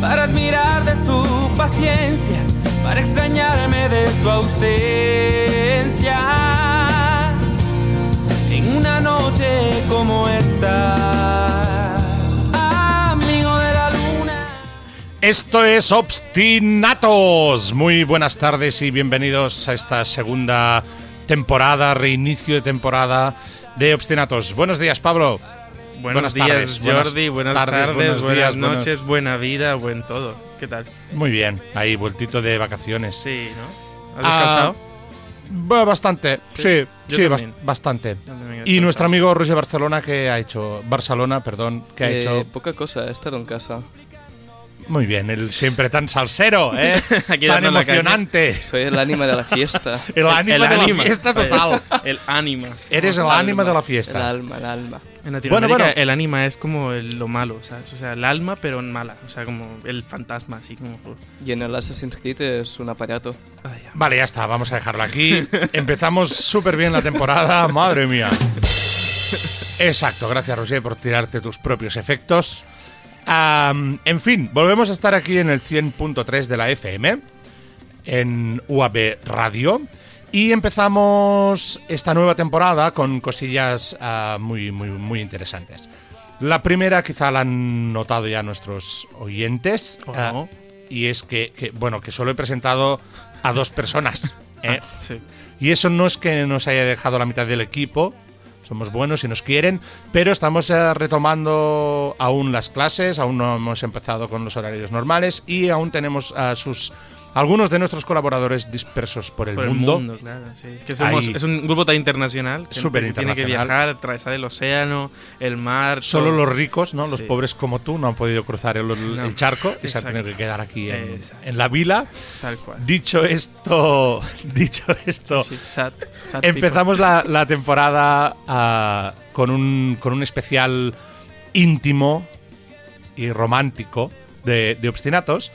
Para admirar de su paciencia, para extrañarme de su ausencia. En una noche como esta, amigo de la luna. Esto es Obstinatos. Muy buenas tardes y bienvenidos a esta segunda temporada, reinicio de temporada de Obstinatos. Buenos días, Pablo. Buenos Buenas días, tardes, buenas Jordi. Buenas tardes, tardes, buenos buenas días, noches, buenos- buena vida, buen todo. ¿Qué tal? Muy bien, ahí, vueltito de vacaciones. Sí, ¿no? ¿Has Ah, descansado? Ba- Bastante, sí, sí, bastante. Y nuestro amigo Roger Barcelona, que ha hecho? Barcelona, perdón, que ha Eh, hecho? Poca cosa, he estado en casa. Muy bien, el siempre tan salsero, ¿eh? Aquí tan la emocionante. Soy el ánima de la fiesta. El ánima de la fiesta total. El ánima. Eres el El ánima de la El fiesta. alma, el alma. En Latinoamérica Bueno, bueno. el ánima es como el- lo malo, ¿sabes? O sea, el alma, pero en mala. O sea, como el fantasma, así como... Y en el Assassin's Creed es un aparato. Ay, ya. Vale, ya está, vamos a dejarlo aquí. Empezamos súper bien la temporada, madre mía. Exacto, gracias Roger por tirarte tus propios efectos. En fin, volvemos a estar aquí en el 100.3 de la FM, en UAB Radio, y empezamos esta nueva temporada con cosillas ah, muy, muy, muy interesantes. La primera quizá la han notado ya nuestros oyentes, ¿O ah, y es que, que, bueno, que solo he presentado a dos personas. ¿eh? Sí. Y eso no es que nos haya dejado la mitad del equipo. Somos buenos y nos quieren, pero estamos eh, retomando aún las clases, aún no hemos empezado con los horarios normales y aún tenemos a sus algunos de nuestros colaboradores dispersos por el, Por mundo. el mundo, claro. Sí. Es que somos, es un grupo tan internacional que Súper tiene que internacional. viajar, atravesar el océano, el mar. Solo todo. los ricos, ¿no? Los Sí. pobres como tú no han podido cruzar el, el No. charco y se han tenido que quedar aquí en, en la vila. Tal cual. Dicho esto, dicho esto, Sí, sad- sad Empezamos la, la temporada ah, con, un, con un especial íntimo y romántico de, de Obstinatos.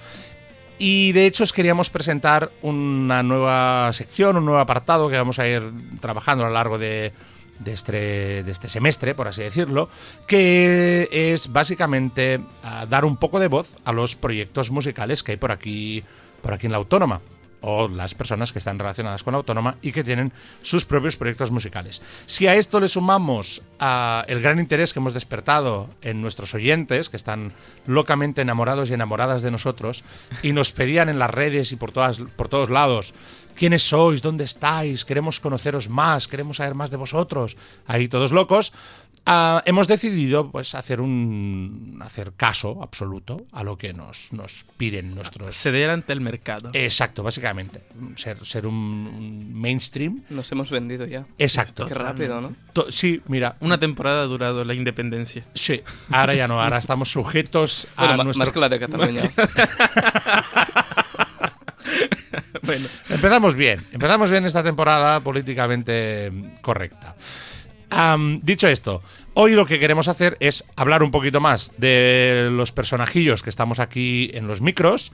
Y de hecho os queríamos presentar una nueva sección, un nuevo apartado que vamos a ir trabajando a lo largo de, de este, este semestre, por así decirlo, que es básicamente ah, dar un poco de voz a los proyectos musicales que hay por aquí, por aquí en la Autónoma o las personas que están relacionadas con la autónoma y que tienen sus propios proyectos musicales. Si a esto le sumamos a el gran interés que hemos despertado en nuestros oyentes, que están locamente enamorados y enamoradas de nosotros, y nos pedían en las redes y por, todas, por todos lados, ¿quiénes sois? ¿Dónde estáis? Queremos conoceros más, queremos saber más de vosotros. Ahí todos locos. Ah, hemos decidido pues hacer un hacer caso absoluto a lo que nos, nos piden nuestros Ceder ante el mercado. Exacto, básicamente. Ser, ser un, un mainstream. Nos hemos vendido ya. Exacto. Qué rápido, ¿no? Sí, mira. Una temporada ha durado la independencia. Sí, ahora ya no, ahora estamos sujetos a Bueno, nuestro... más que la de Cataluña. bueno, Empezamos bien, empezamos bien esta temporada políticamente correcta. Am, dicho esto, hoy lo que queremos hacer es hablar un poquito más de los personajillos que estamos aquí en los micros.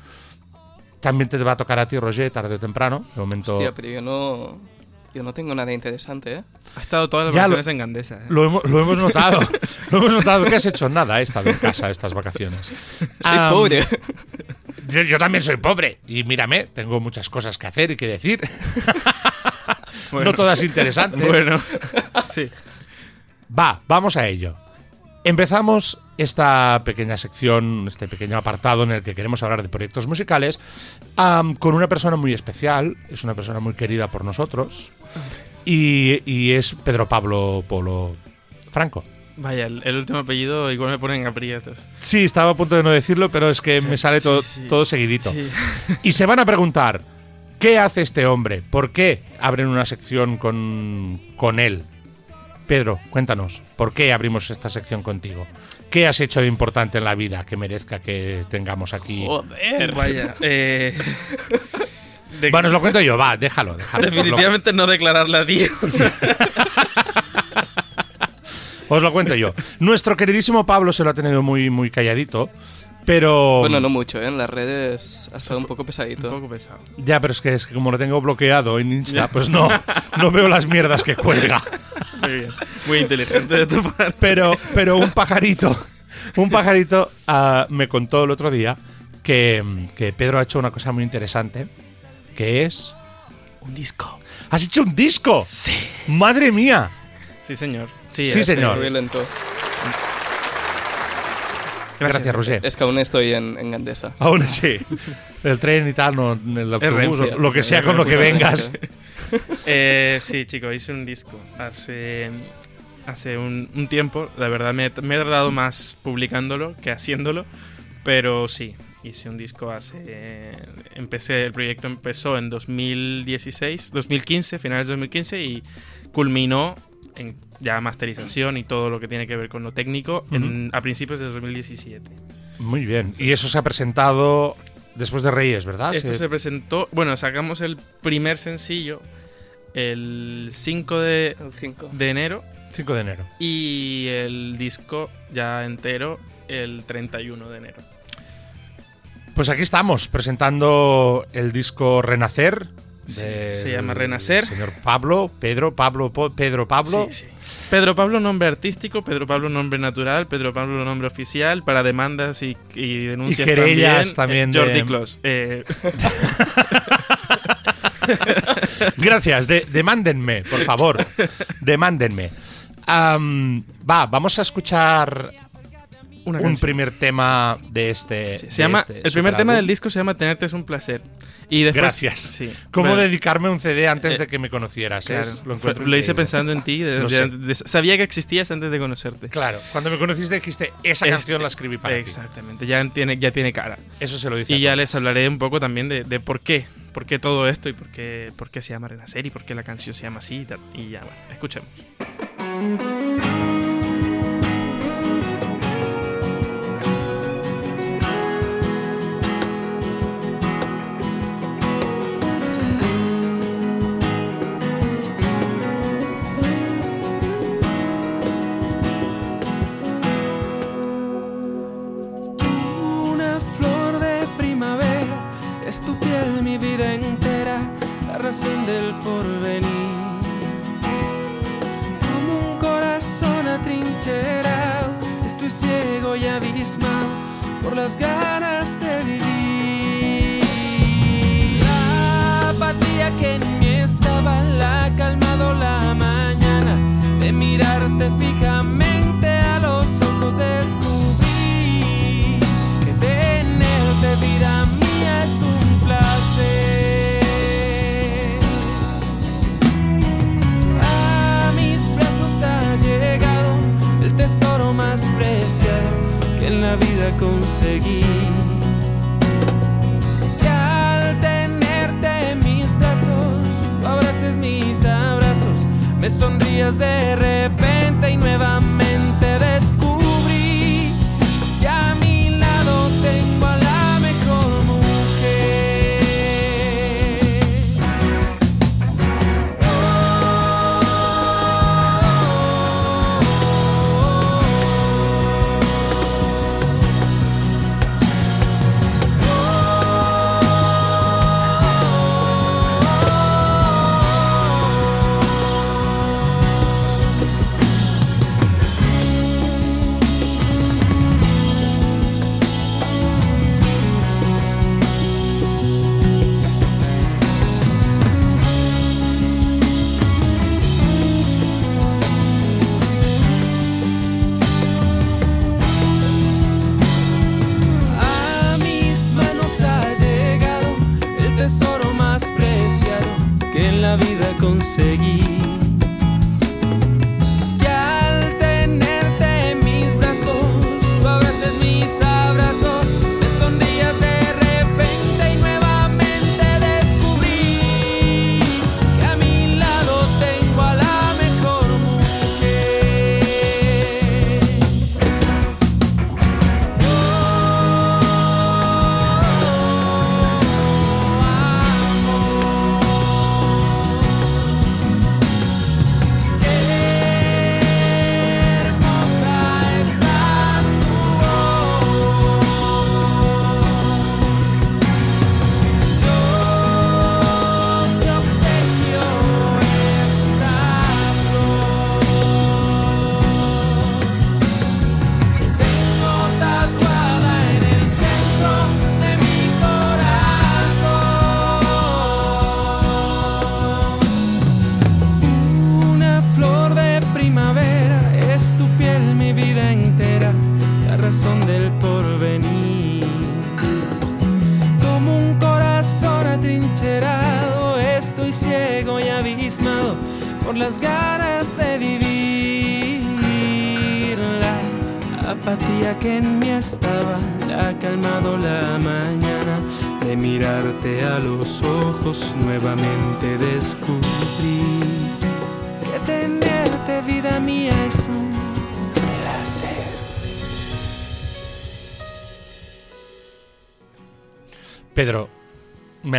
También te va a tocar a ti, Roger, tarde o temprano. De momento... Hostia, pero yo no... Yo no tengo nada interesante, ¿eh? ha estado todas las Ya lo- versiones en Gandesa. ¿eh? Lo hemos, lo hemos notado. lo hemos notado. ¿Qué has hecho? Nada, he estado en casa estas vacaciones. Soy Am, pobre. Yo, yo también soy pobre. Y mírame, tengo muchas cosas que hacer y que decir. Bueno. No todas interesantes. Bueno, sí. Va, vamos a ello. Empezamos esta pequeña sección, este pequeño apartado en el que queremos hablar de proyectos musicales, con una persona muy especial, es una persona muy querida por nosotros, y, y es Pedro Pablo Polo Franco. Vaya, el, el último apellido igual me ponen aprietos. Sí, estaba a punto de no decirlo, pero es que me sale Sí, todo, sí. todo seguidito. Sí. Y se van a preguntar, ¿qué hace este hombre? ¿Por qué abren una sección con, con él? Pedro, cuéntanos, ¿por qué abrimos esta sección contigo? ¿Qué has hecho de importante en la vida que merezca que tengamos aquí? Joder. Vaya, eh, Bueno, os lo cuento yo, va, déjalo, déjalo. Definitivamente no declararla, tío. Os lo cuento yo. Nuestro queridísimo Pablo se lo ha tenido muy, muy calladito. Pero. Bueno, no mucho, ¿eh? En las redes ha estado un poco Un pesadito. poco pesado. Ya, pero es que, es que como lo tengo bloqueado en Insta, pues no, no veo las mierdas que cuelga. Muy bien. Muy inteligente de tu parte. Pero, pero un pajarito, un pajarito ah, me contó el otro día que, que Pedro ha hecho una cosa muy interesante, que es... Un disco. ¡Has hecho un disco! Sí. ¡Madre mía! Sí, señor. Sí, Sí, ese- señor. Muy lento. Gracias, Roger. Es que aún estoy en, en Gandesa. Aún así, el tren y tal, no, el autobús, lo que sea con lo que vengas. Eh, sí, chico, hice un disco hace, hace un, un tiempo. La verdad, me, me he tardado más publicándolo que haciéndolo. Pero sí, hice un disco hace. Empecé, el proyecto empezó en 2016, 2015, finales de 2015, y culminó en ya masterización y todo lo que tiene que ver con lo técnico en- a principios de 2017. Muy bien. Y eso se ha presentado después de Reyes, ¿verdad? Esto Sí. se presentó, bueno, sacamos el primer sencillo el 5 de, El 5. de enero 5 de enero. y el disco ya entero el 31 de enero. Pues aquí estamos, presentando el disco Renacer. Sí, se llama Renacer. Señor Pablo, Pedro, Pablo, Pedro Pablo. Sí, sí. Pedro Pablo nombre artístico, Pedro Pablo nombre natural, Pedro Pablo nombre oficial para demandas y, y denuncias Y querellas también eh, Jordi Clos. Eh, Gracias, de- demándenme, por favor. demándenme. Va, vamos a escuchar una un primer tema de este. Sí, de se llama, este el primer tema del disco se llama Tenerte es un placer. Y después, Gracias. Sí. ¿Cómo Bueno, dedicarme a un CD antes eh, de que me conocieras? Claro, Es- lo lo hice pensando en ti. de- de- de- sabía que existías antes de conocerte. Claro, cuando me conociste dijiste, esa Este- canción la escribí para ti. Exactamente, ya tiene, ya tiene cara. Eso se lo dice. Y ya todos. les hablaré un poco también de, de por qué. Por qué todo esto y por qué, por qué se llama Renacer y por qué la canción se llama así y tal. Y ya, bueno, escuchemos. Del porvenir. Como un corazón atrincherado, estoy ciego y abismado por las ganas de vivir. La apatía que en mí estaba la ha calmado la mañana de mirarte fijamente vida conseguí. Que al tenerte en mis brazos, abraces mis abrazos, me sonrías de repente y nuevamente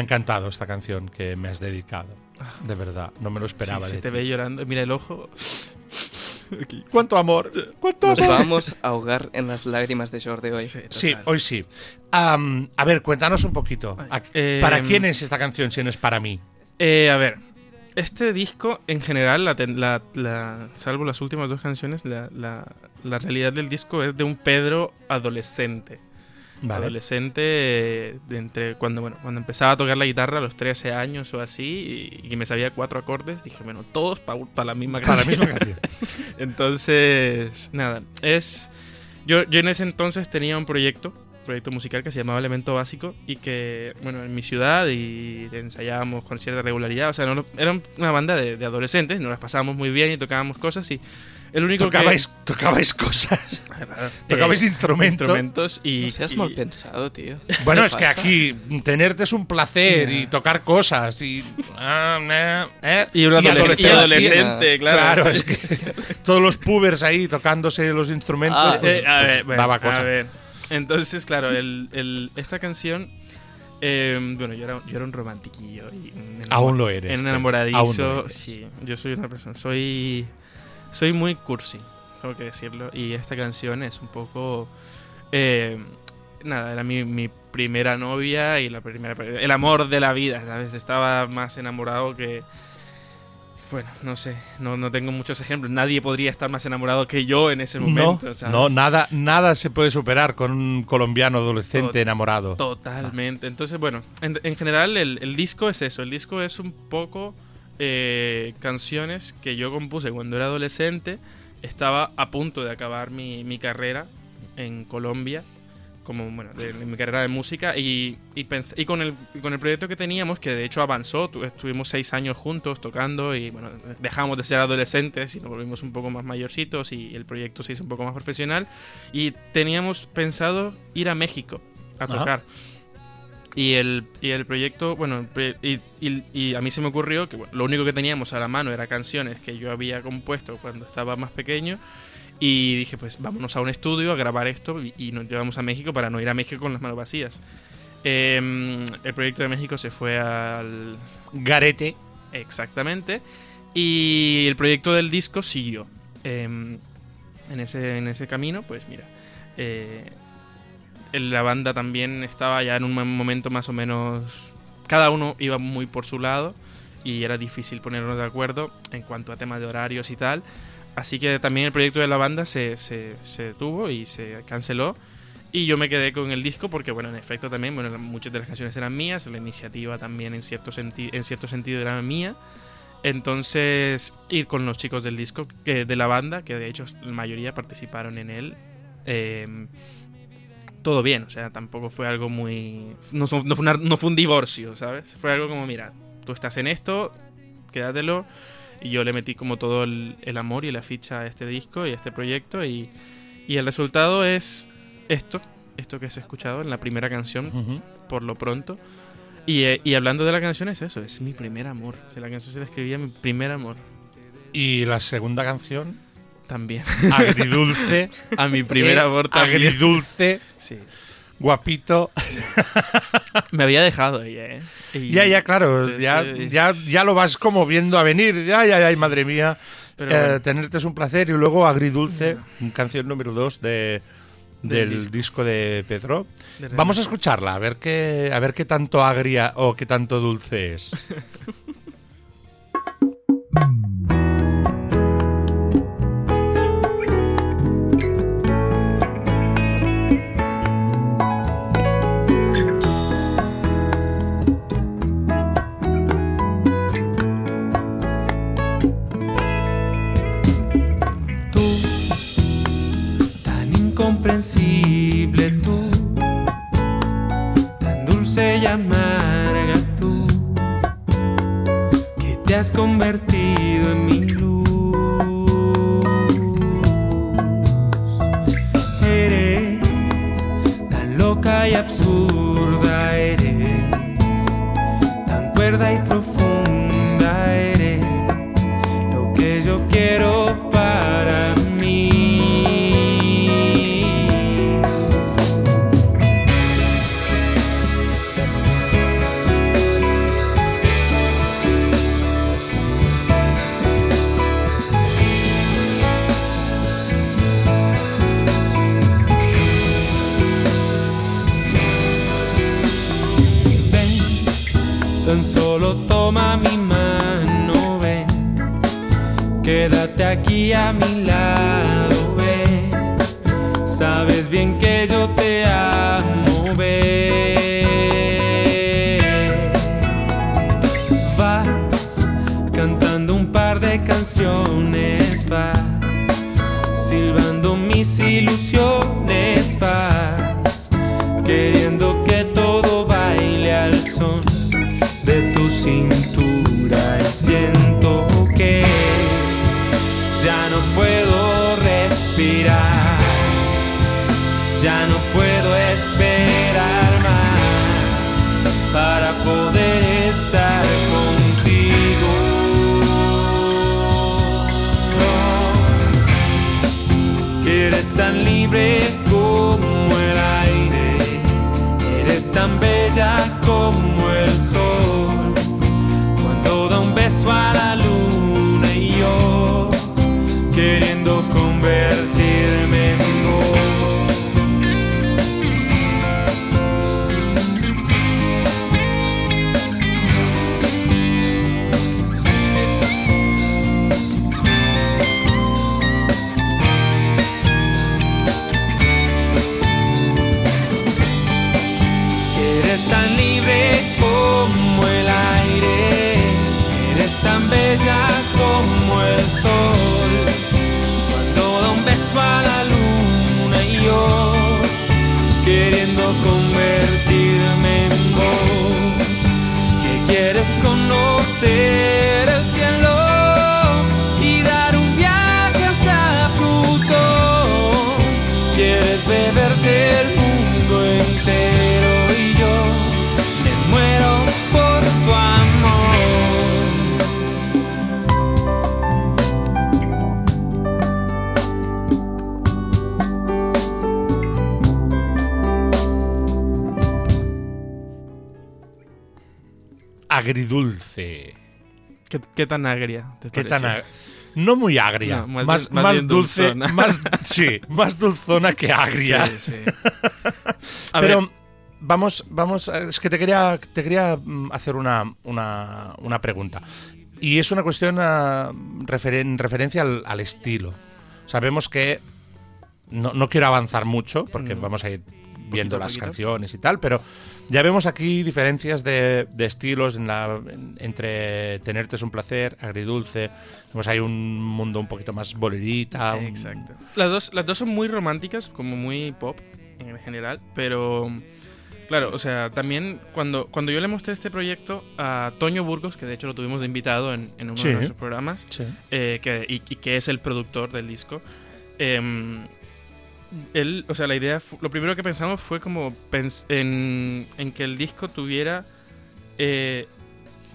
encantado esta canción que me has dedicado. De verdad, no me lo esperaba Sí, se te ti. ve llorando. Mira el ojo. ¿Cuánto amor? ¿Cuánto Nos amor? vamos a ahogar en las lágrimas de Jordi hoy. Sí, hoy sí. A ver, cuéntanos un poquito. ¿A- Eh, ¿Para quién es esta canción si no es para mí? Eh, a ver, este disco en general, la ten- la- la- salvo las últimas dos canciones, la, la- la realidad del disco es de un Pedro adolescente. Vale. Adolescente de entre cuando bueno cuando empezaba a tocar la guitarra a los 13 años o así y, me sabía cuatro acordes, dije, bueno, todos para la misma Para la canción. misma canción. Entonces, nada, es. Yo, yo en ese entonces tenía un proyecto, proyecto musical que se llamaba Elemento Básico y que, bueno, en mi ciudad y ensayábamos con cierta regularidad. O sea, no, era una banda de, de adolescentes, nos las pasábamos muy bien y tocábamos cosas y el único Tocabais, tocabais cosas. que. tocabais instrumentos. Instrumentos y. No seas y- mal pensado, tío. Bueno, ¿Qué es que pasa? aquí tenerte es un placer y tocar cosas y. ah, ¿eh? Y un adolescente, y adolescente, claro. Claro, sí. es que todos los pubers ahí tocándose los instrumentos. Ah, pues, Eh, a pues, ver, daba a cosa. ver. Entonces, claro, el- el- esta canción. eh, bueno, yo era, yo era un romantiquillo. Y un enamor- Aún lo eres. En enamoradizo. aún lo eres. Sí, yo soy una persona. Soy. Soy muy cursi, tengo que decirlo. Y esta canción es un poco. eh, nada, era mi, mi primera novia y la primera. El amor de la vida, ¿sabes? Estaba más enamorado que. Bueno, no sé, no, no tengo muchos ejemplos. Nadie podría estar más enamorado que yo en ese momento. No, ¿sabes? no, nada, nada se puede superar con un colombiano adolescente Tot- enamorado. Totalmente. Entonces, bueno, en, en general el, el disco es eso. El disco es un poco eh, canciones que yo compuse cuando era adolescente. Estaba a punto de acabar mi, mi carrera en Colombia, como bueno, de, de mi carrera de música. Y, y, y con, el, y con el proyecto que teníamos, que de hecho avanzó, tu- estuvimos seis años juntos tocando y bueno, dejamos de ser adolescentes y nos volvimos un poco más mayorcitos y el proyecto se hizo un poco más profesional. Y teníamos pensado ir a México a Ajá. Y el, y el proyecto, bueno, y, y- y a mí se me ocurrió que bueno, lo único que teníamos a la mano era canciones que yo había compuesto cuando estaba más pequeño. Y dije, pues vámonos a un estudio a grabar esto y, nos llevamos a México para no ir a México con las manos vacías. Em, el proyecto de México se fue al, Garete. Exactamente. Y el proyecto del disco siguió. Em, en, ese, en ese camino, pues mira. eh, la banda también estaba ya en un mo- momento más o menos. Cada uno iba muy por su lado. Y era difícil ponernos de acuerdo en cuanto a temas de horarios y tal. Así que también el proyecto de la banda se, se, se detuvo y se canceló. Y yo me quedé con el disco porque, bueno, en efecto también, bueno, muchas de las canciones eran mías, la iniciativa también en cierto, en cierto sentido era mía. Entonces, ir con los chicos del disco, que, de la banda, que de hecho la mayoría participaron en él, eh, todo bien, o sea, tampoco fue algo muy... No, fue- no fue una- no fue un divorcio, ¿sabes? Fue algo como, mira, tú estás en esto, quédatelo. Y yo le metí como todo el, el amor y la ficha a este disco y a este proyecto y, y el resultado es esto, esto que has escuchado en la primera canción, Ujú. por lo pronto. Y, eh, y hablando de la canción es eso, es mi primer amor. Si la canción se la escribía mi primer amor Y la segunda canción, también. agridulce. A mi primer eh, amor también. Agridulce, Sí. guapito. Me había dejado ella, ¿eh? Y- Ya, ya, claro. Entonces, Ya, eh, ya, ya lo vas como viendo a venir. Ya, ya, ya, madre mía. Pero Eh, bueno. Tenerte es un placer. Y luego Agridulce, canción número 2 de, Del del disco. disco. de Pedro. De Vamos a escucharla, a ver qué, a ver qué tanto agria o qué tanto dulce es. incomprensible tú, tan dulce y amarga tú, te has convertido tan libre como el aire, eres tan bella como el sol. Cuando da un beso a la luna y yo queriendo convertirme en eres tan bella como el sol. Cuando da un beso a la luna y yo queriendo convertirme en vos, que quieres conocer el cielo y dar un viaje hasta Plutón. Quieres beberte el mundo entero Agridulce. ¿Qué, qué tan agria te ¿Qué tan ag- No muy agria. No, más más, dulce. dulzona. Más, sí, más dulzona que agria. Sí, sí. A Pero ver, vamos, vamos, es que te quería, te quería mm, hacer una, una, una pregunta. Y es una cuestión ah, referen- en referencia al, al estilo. Sabemos que no, no quiero avanzar mucho porque No. vamos a ir viendo las canciones y tal, pero ya vemos aquí diferencias de, de estilos en la, en- entre Tenerte es un placer, Agridulce. Vemos ahí un mundo un poquito más bolerita. un- Exacto. Las dos, las dos son muy románticas, como muy pop en general, pero claro, o sea, también cuando, cuando yo le mostré este proyecto a Toño Burgos, que de hecho lo tuvimos de invitado en, en uno Sí. de nuestros programas, Sí. eh, que, y, y que es el productor del disco, em, él, o sea, la idea, lo primero que pensamos fue como pens- en, en que el disco tuviera, eh,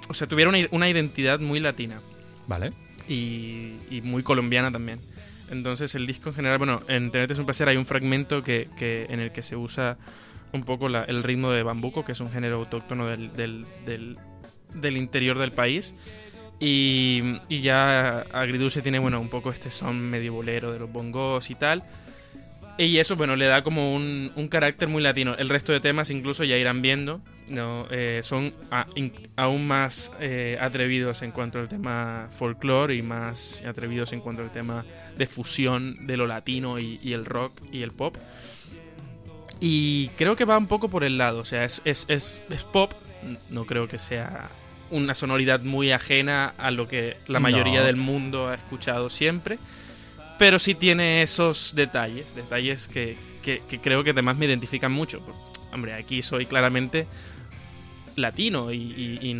o sea, tuviera una, una identidad muy latina Vale. y, y muy colombiana también. Entonces el disco en general, bueno, en Tenerte es un placer hay un fragmento que, que- en el que se usa un poco la- el ritmo de bambuco, que es un género autóctono del, del, del- del interior del país. Y, y ya Agridulce tiene, bueno, un poco este son medio bolero de los bongos y tal. Y eso, bueno, le da como un, un carácter muy latino. El resto de temas incluso ya irán viendo, ¿no? Eh, son a- in- aún más eh, atrevidos en cuanto al tema folclore y más atrevidos en cuanto al tema de fusión de lo latino y, y el rock y el pop. Y creo que va un poco por el lado, o sea, es, es, es, es pop, no creo que sea una sonoridad muy ajena a lo que la mayoría No. del mundo ha escuchado siempre. Pero sí tiene esos detalles, detalles que, que- que creo que además me identifican mucho. Hombre, aquí soy claramente latino y, y-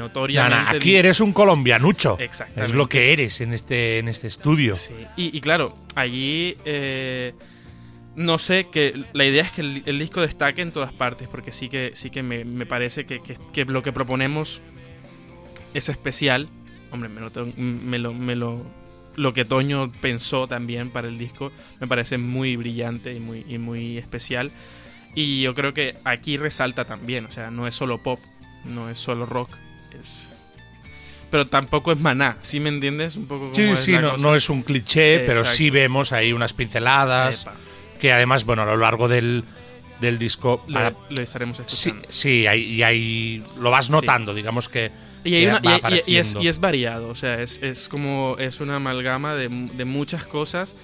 aquí eres un colombianucho. Exactamente. Es lo que eres en este, en este estudio. Sí. Y, y claro, allí eh, no sé que la idea es que el, el disco destaque en todas partes, porque sí que sí que me, me parece que, que- que lo que proponemos es especial. Hombre, me lo, tengo- me lo, me lo, lo que Toño pensó también para el disco me parece muy brillante y muy, y muy especial. Y yo creo que aquí resalta también, o sea, no es solo pop, no es solo rock, es... Pero tampoco es maná, ¿sí me entiendes? Un poco como Sí, es sí, no, no es un cliché, pero sí vemos ahí unas pinceladas Epa, que además, bueno, a lo largo del, del disco... lo, para- lo estaremos sí, escuchando. sí, hay, y hay, lo vas notando, digamos que... Y, hay una- y- y- es, y es variado, o sea, es, es como es una amalgama de, de muchas cosas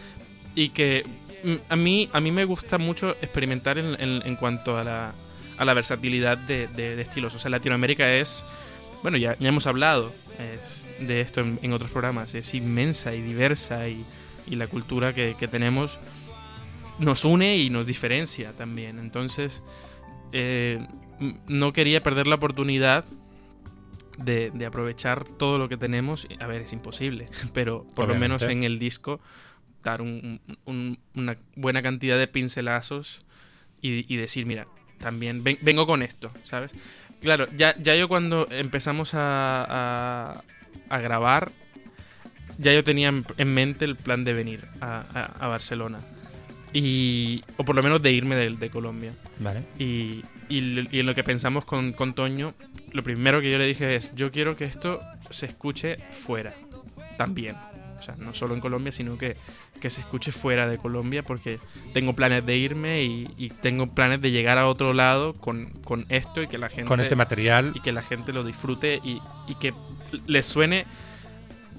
y que mm, a mí, a mí me gusta mucho experimentar en, en- en cuanto a la, a la versatilidad de, de- de estilos. O sea, Latinoamérica es, bueno, ya, ya hemos hablado es de esto en, en otros programas, es inmensa y diversa y, y la cultura que, que tenemos nos une y nos diferencia también. Entonces, eh, no quería perder la oportunidad de, de aprovechar todo lo que tenemos. A ver, es imposible, pero por lo menos en el disco dar un- un- una buena cantidad de pincelazos y, y decir, mira, también ven- vengo con esto, ¿sabes? Claro, ya, ya yo cuando empezamos a, a- a grabar, ya yo tenía en, en mente el plan de venir a, a- Barcelona. Y, o por lo menos de irme de, de Colombia. Vale. Y, y, y en lo que pensamos con, con Toño, lo primero que yo le dije es, yo quiero que esto se escuche fuera, también. O sea, no solo en Colombia, sino que, que se escuche fuera de Colombia, porque tengo planes de irme y, y tengo planes de llegar a otro lado con, con esto y que la gente... Con este material y que la gente lo disfrute y, y que les suene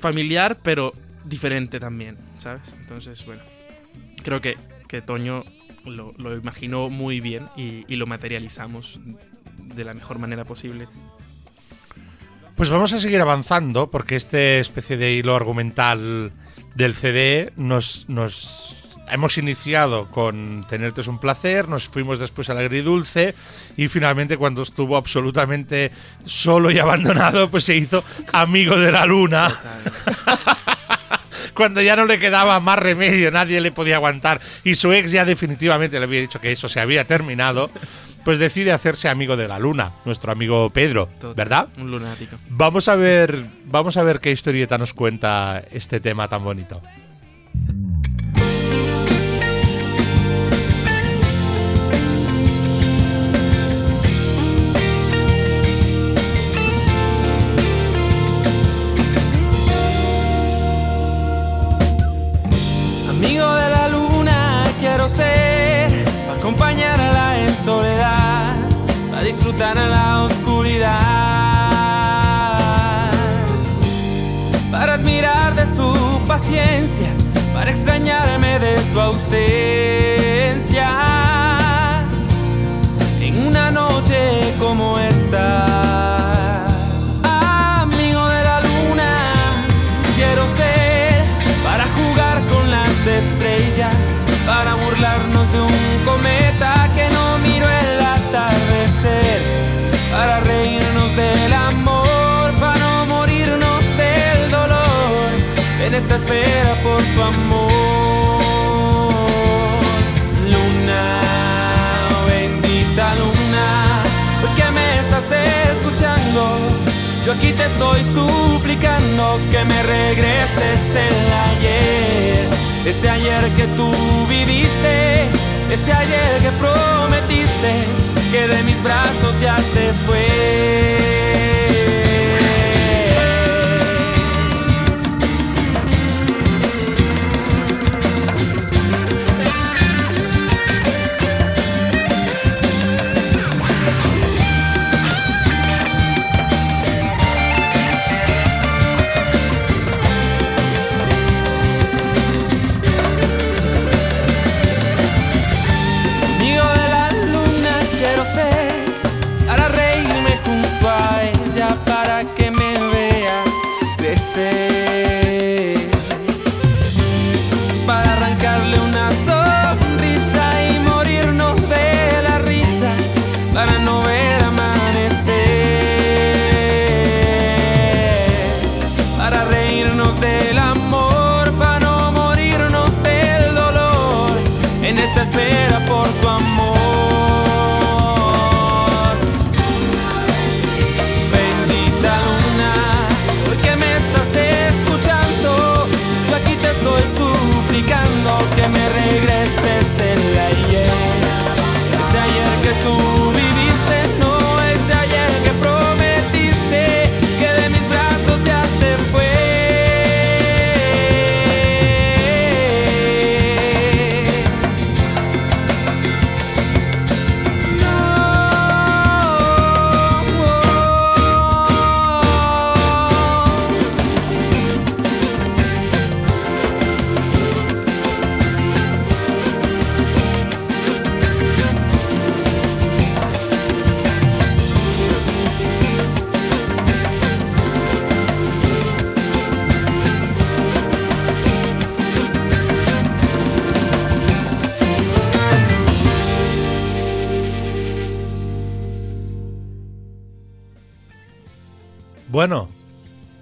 familiar, pero diferente también, ¿sabes? Entonces, bueno, creo que, que Toño lo, lo imaginó muy bien y, y lo materializamos de la mejor manera posible. Pues vamos a seguir avanzando porque este especie de hilo argumental del CD nos, nos hemos iniciado con Tenerte es un placer, nos fuimos después al agridulce y finalmente cuando estuvo absolutamente solo y abandonado pues se hizo amigo de la luna. Cuando ya no le quedaba más remedio, nadie le podía aguantar y su ex ya definitivamente le había dicho que eso se había terminado, pues decide hacerse amigo de la luna, nuestro amigo Pedro, ¿verdad? Un lunático. Vamos a ver, vamos a ver qué historieta nos cuenta este tema tan bonito. Amigo de la luna quiero ser, acompañarla en soledad, para disfrutar en la oscuridad, para admirar de su paciencia, para extrañarme de su ausencia. En una noche como esta, amigo de la luna, quiero ser para jugar con las estrellas, para burlarnos de un cometa que no miro el atardecer, para reírnos del amor, para no morirnos del dolor, en esta espera por tu amor. Luna, bendita luna, ¿por qué me estás escuchando? Yo aquí te estoy suplicando que me regreses el ayer, ese ayer que tú viviste, ese ayer que prometiste que de mis brazos ya se fue. Bueno,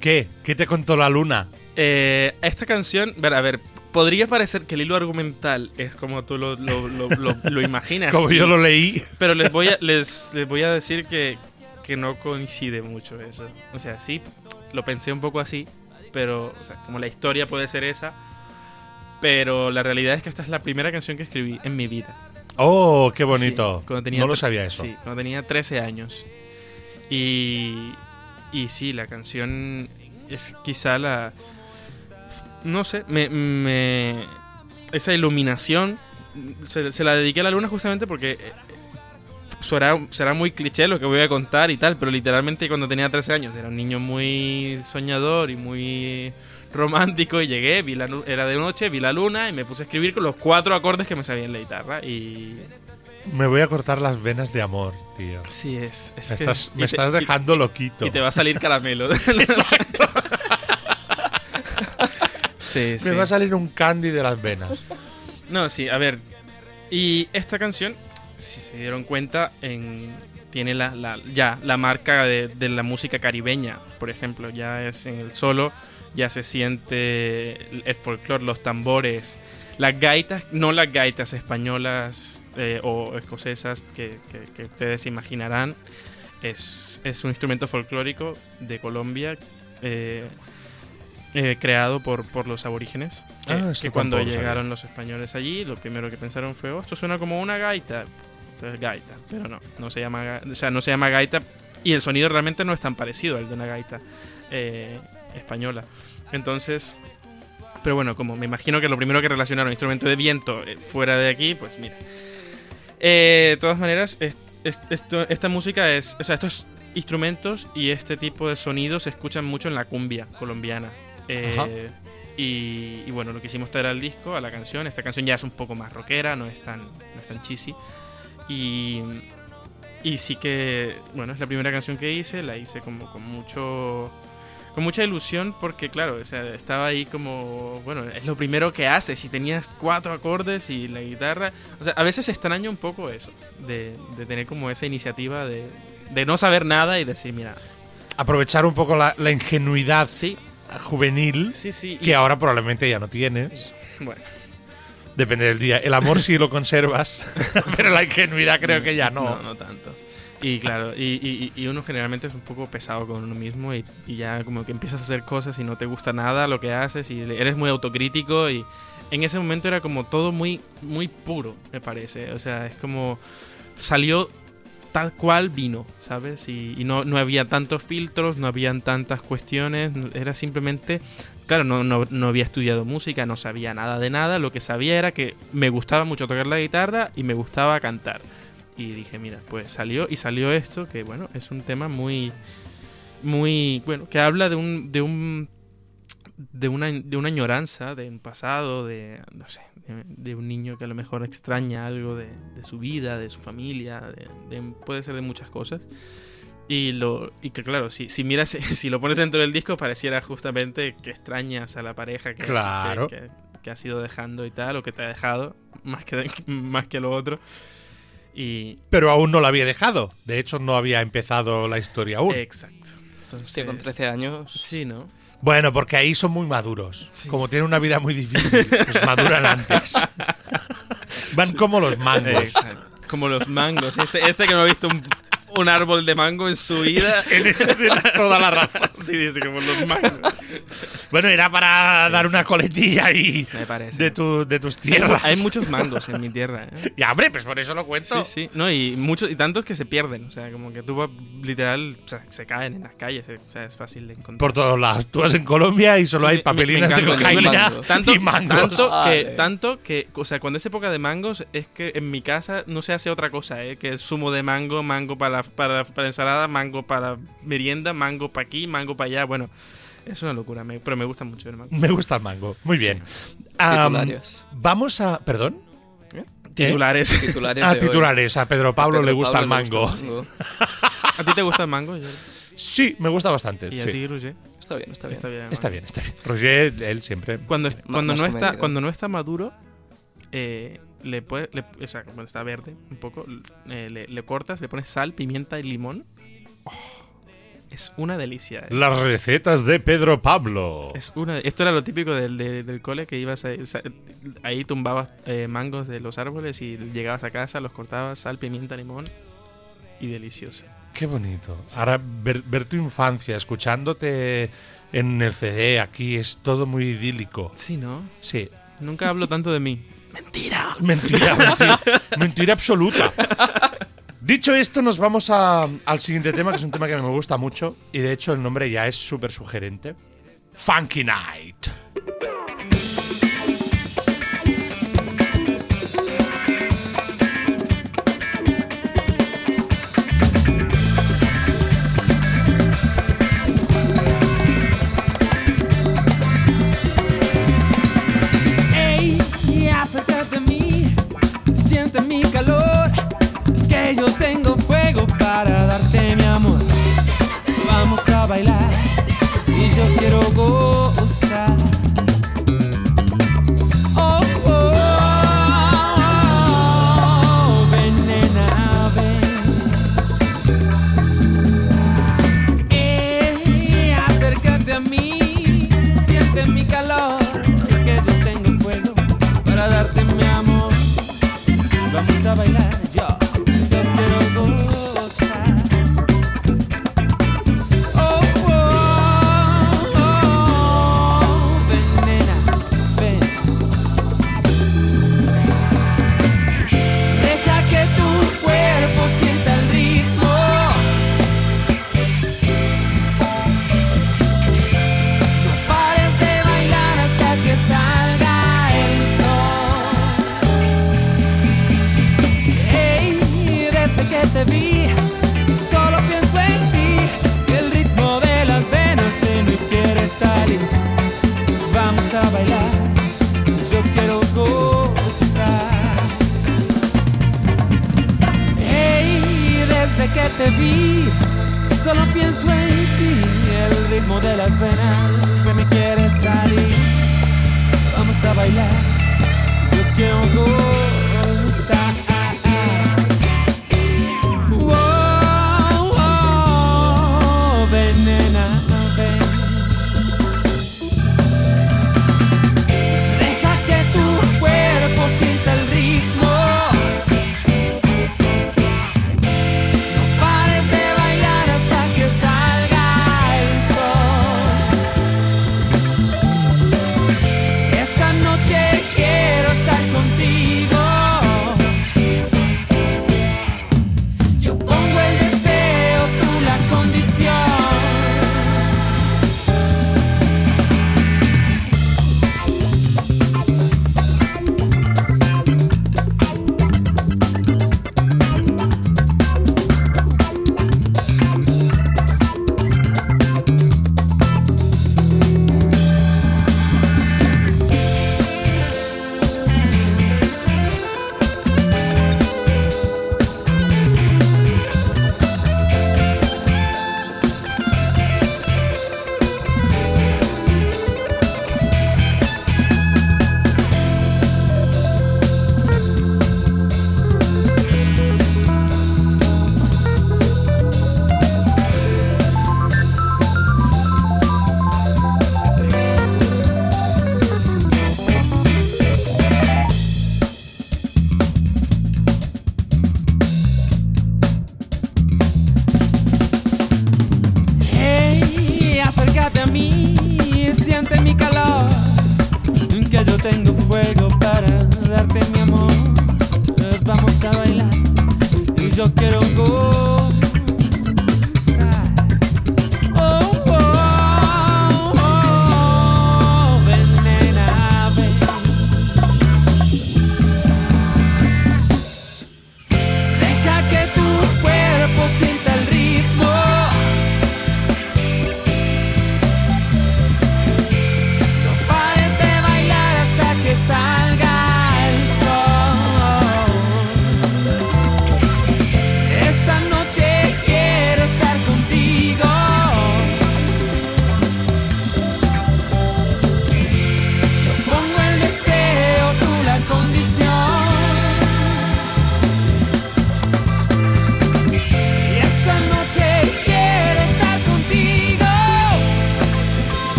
¿qué? ¿Qué te contó la luna? Eh, esta canción, ver, a ver, podría parecer que el hilo argumental es como tú lo, lo- lo- lo- imaginas. Como yo lo leí. Pero les voy a, les, les voy a decir que, que no coincide mucho eso. O sea, sí, lo pensé un poco así, pero, o sea, como la historia puede ser esa, pero la realidad es que esta es la primera canción que escribí en mi vida. Oh, qué bonito. Sí, cuando tenía no lo sabía eso. Sí, cuando tenía 13 años. Y, y sí, la canción es quizá la... No sé, me, me- esa iluminación se, la dediqué a la luna justamente porque eh, será, será muy cliché lo que voy a contar y tal, pero literalmente cuando tenía 13 años era un niño muy soñador y muy romántico y llegué, vi la, era de noche, vi la luna y me puse a escribir con los cuatro acordes que me sabía en la guitarra y Me voy a cortar las venas de amor, tío. Sí, es. es Me que- estás, y me te- estás y- dejando loquito. Y, te va a salir caramelo. Exacto. sí, sí. Me va a salir un candy de las venas. No, sí, a ver. Y esta canción, si se dieron cuenta, en, tiene la, la- ya la marca de, de la música caribeña, por ejemplo. Ya es en el solo, ya se siente el, el folclore, los tambores, las gaitas, no las gaitas españolas eh, o escocesas que, que- que ustedes imaginarán. Es, es un instrumento folclórico de Colombia. eh, eh, creado por, por los aborígenes. Que, Ah, que cuando llegaron los españoles allí, lo primero que pensaron fue, oh, esto suena como una gaita. Entonces, gaita. Pero no, no se llama, o sea, no se llama gaita y el sonido realmente no es tan parecido al de una gaita eh, española. Entonces, pero bueno, como me imagino que lo primero que relacionaron instrumento de viento fuera de aquí, pues mira. Eh, de todas maneras, es- es- esto- esta música es, o sea, estos instrumentos y este tipo de sonidos se escuchan mucho en la cumbia colombiana. Eh, y, y bueno, lo que hicimos traer al disco, a la canción. Esta canción ya es un poco más rockera, no es tan, no es tan cheesy. Y, y sí que, bueno, es la primera canción que hice, la hice como con mucho con mucha ilusión porque claro, o sea, estaba ahí como, bueno, es lo primero que haces si tenías cuatro acordes y la guitarra, o sea, a veces extraño un poco eso, de, de tener como esa iniciativa de, de no saber nada y decir, mira, Aprovechar un poco la, la ingenuidad sí, juvenil sí, sí, y- que ahora probablemente ya no tienes. bueno, Depende del día. El amor sí lo conservas, pero la ingenuidad creo que ya no. no, no tanto. Y claro, y, y- y uno generalmente es un poco pesado con uno mismo y, y ya como que empiezas a hacer cosas y no te gusta nada lo que haces y eres muy autocrítico y en ese momento era como todo muy, muy puro, me parece. O sea, es como salió tal cual vino, ¿sabes? Y, no, no había tantos filtros, no habían tantas cuestiones, era simplemente... Claro, no, no, no había estudiado música, no sabía nada de nada, lo que sabía era que me gustaba mucho tocar la guitarra y me gustaba cantar. Y dije, mira, pues salió y salió esto, que bueno, es un tema muy, muy, bueno, que habla de un, de un, de una, de una añoranza, de un pasado, de, no sé, de, de un niño que a lo mejor extraña algo de, de su vida, de su familia, de, de- puede ser de muchas cosas. Y, lo, y que claro, si, si miras, si lo pones dentro del disco, pareciera justamente que extrañas a la pareja que, Claro. que, que- que has ido dejando y tal, o que te ha dejado, más que, más que lo otro. Y, Pero aún no lo había dejado. De hecho, no había empezado la historia aún. Exacto. Entonces, Hostia, con 13 años. Sí, ¿no? Bueno, porque ahí son muy maduros. Sí. Como tienen una vida muy difícil, pues maduran antes. Van como los mangos. Exacto. Como los mangos. Este, este que no ha visto un, un árbol de mango en su vida. En eso tienes toda la razón. Sí, dice como los mangos. Bueno, era para dar una coletilla ahí Me parece. de, tu, de tus Hay, tierras. hay muchos mangos en mi tierra. ¿eh? Ya, hombre, pues por eso lo cuento. Sí, sí. No, y muchos y tantos que se pierden. O sea, como que tú literal, o sea, se caen en las calles. O sea, es fácil de encontrar. Por todos lados. Tú vas en Colombia y solo Sí, hay me- papelinas me de encanta el cocaína mango. Tanto, y mangos. tanto que, tanto que, o sea, cuando es época de mangos, es que en mi casa no se hace otra cosa, ¿eh? Que es zumo de mango, mango para, para, para ensalada, mango para merienda, mango para aquí, mango para allá. Bueno, es una locura, me- pero me gusta mucho el mango. Me gusta el mango. Muy bien. Vamos a. ¿Perdón? Titulares. Titulares Ah, hoy. titulares. A Pedro Pablo A Pedro le gusta Pablo el mango. gusta el mango. ¿A ti te gusta el mango? Sí, me gusta bastante. ¿Y a ti, Roger? Está bien, está bien. Está bien. Está bien, está bien. Roger, él siempre. Cuando, cuando, no está, cuando no está maduro, eh, le puedes, o sea, cuando está verde un poco, eh, le, le cortas, le pones sal, pimienta y limón. es una delicia. ¿eh? Las recetas de Pedro Pablo. Es una, esto era lo típico del, de- del cole, que ibas a, ahí tumbabas eh, mangos de los árboles y llegabas a casa, los cortabas, sal, pimienta, limón y delicioso. Qué bonito. Ahora, ver, ver tu infancia escuchándote en el CD aquí es todo muy idílico. Sí, ¿no? Sí. Nunca hablo tanto de mí. Mentira, mentira, mentira, mentira absoluta. Dicho esto, nos vamos a- al siguiente tema, que es un tema que me gusta mucho. Y de hecho, el nombre ya es súper sugerente. Funky Night.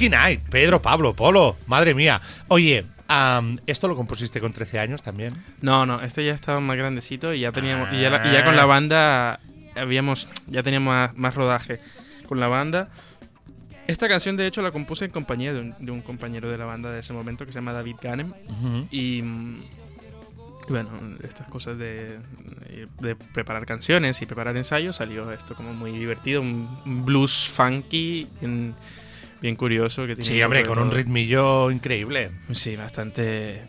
Funky Night, Pedro Pablo, Polo, madre mía. Oye, ¿esto lo compusiste con 13 años también? No, no, este ya estaba más grandecito y ya teníamos y ya, la- y ya con la banda habíamos ya teníamos más, más rodaje con la banda. Esta canción de hecho la compuse en compañía de un, de un compañero de la banda de ese momento que se llama David Ganem y mm, y bueno, estas cosas de, de preparar canciones y preparar ensayos salió esto como muy divertido, un blues funky bien, bien curioso que tiene Sí, hombre, con un ritmillo increíble. Sí, bastante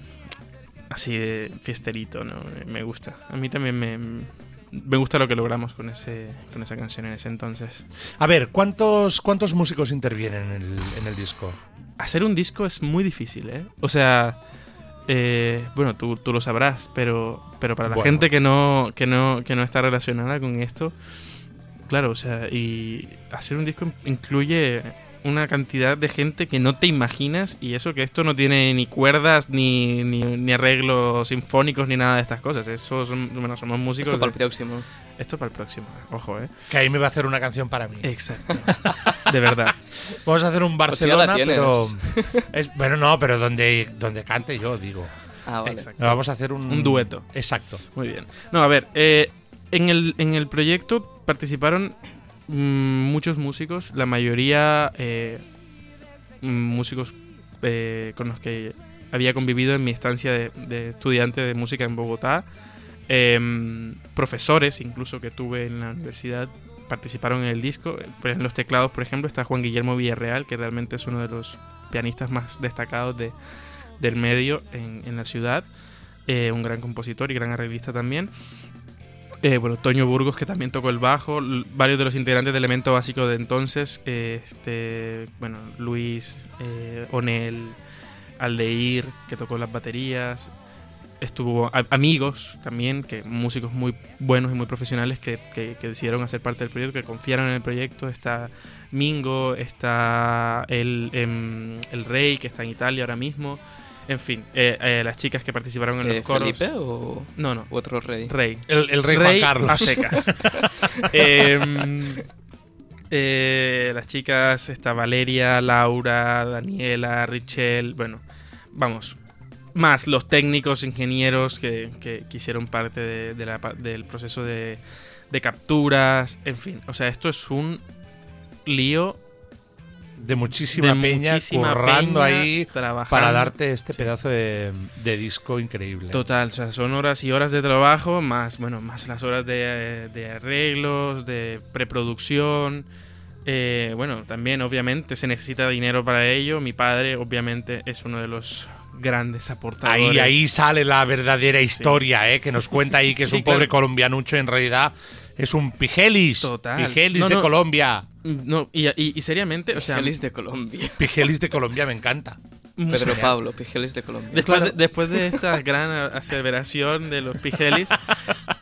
así de fiesterito, ¿no? Me gusta. A mí también me, me gusta lo que logramos con ese con esa canción en ese entonces. A ver, ¿cuántos, cuántos músicos intervienen en el, en el disco? Hacer un disco es muy difícil, ¿eh? O sea, eh, bueno, tú, tú lo sabrás, pero, pero para la Bueno. gente que no, que, no, que no está relacionada con esto, claro, o sea, y hacer un disco incluye una cantidad de gente que no te imaginas y eso que esto no tiene ni cuerdas ni, ni, ni arreglos sinfónicos ni nada de estas cosas. Eso son, bueno, somos músicos. Esto para el próximo. esto para el próximo, ojo, ¿eh? Que ahí me va a hacer una canción para mí. Exacto. de verdad. Vamos a hacer un Pues Barcelona, tienes. pero. Es, bueno, no, pero donde, donde cante yo, digo. Ah, vale. Exacto. Vamos a hacer un. Un dueto. Exacto. Muy bien. No, a ver, eh, en, el, en el proyecto participaron muchos músicos, la mayoría eh, mm, músicos eh, con los que había convivido en mi estancia de, de estudiante de música en Bogotá. Em, profesores, incluso que tuve en la universidad, participaron en el disco. Pues en los teclados, por ejemplo, está Juan Guillermo Villarreal, que realmente es uno de los pianistas más destacados de, del medio en, en la ciudad. Eh, un gran compositor y gran arreglista también. Eh, bueno, Toño Burgos, que también tocó el bajo. Varios de los integrantes de Elemento Básico de entonces. eh, este, bueno, Luis, eh, Onel, Aldeir, que tocó las baterías. Estuvo amigos también, que músicos muy buenos y muy profesionales que, que- que decidieron hacer parte del proyecto, que confiaron en el proyecto. Está Mingo, está el, em, el Rey, que está en Italia ahora mismo. En fin, eh, eh, las chicas que participaron en Eh, los coros. ¿Felipe o No, no. otro rey? Rey. El, el rey, Juan Carlos. a secas. Em, eh, las chicas, está Valeria, Laura, Daniela, Richel, bueno, vamos. Más los técnicos, ingenieros que, que, que hicieron parte de- de la del proceso de, de capturas, en fin. O sea, esto es un lío de muchísima de peña muchísima currando peña ahí trabajando. para darte este Sí. pedazo de, de disco increíble. Total, o sea, son horas y horas de trabajo, más, bueno, más las horas de, de arreglos, de preproducción. Eh, bueno, también obviamente se necesita dinero para ello. Mi padre obviamente es uno de los grandes aportadores. Ahí, ahí sale la verdadera historia, ¿eh? que nos cuenta ahí que es Sí, un pobre claro. colombianucho, en realidad es un pigelis. Total. Pigelis No, de. Colombia. No, y, y- y seriamente, o sea, Pigelis de Colombia. Pigelis de Colombia me encanta. Pedro Pablo, Pigelis de Colombia. Después, de, después de esta gran aseveración de los pigelis,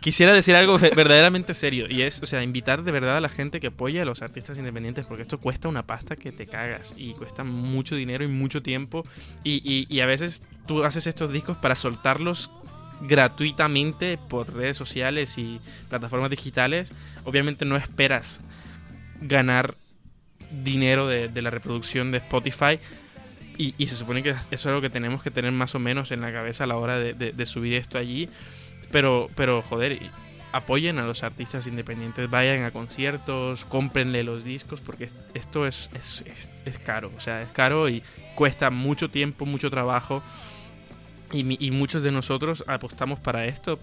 quisiera decir algo ve- verdaderamente serio. Y es, o sea, invitar de verdad a la gente que apoya a los artistas independientes, porque esto cuesta una pasta que te cagas. Y cuesta mucho dinero y mucho tiempo. Y, y- y a veces tú haces estos discos para soltarlos gratuitamente por redes sociales y plataformas digitales. Obviamente no esperas ganar dinero de, de la reproducción de Spotify. Y, y se supone que eso es algo que tenemos que tener más o menos en la cabeza a la hora de, de- subir esto allí. Pero, pero joder, apoyen a los artistas independientes, vayan a conciertos, cómprenle los discos, porque esto es, es, es- es caro. O sea, es caro y cuesta mucho tiempo, mucho trabajo. Y, y muchos de nosotros apostamos para esto,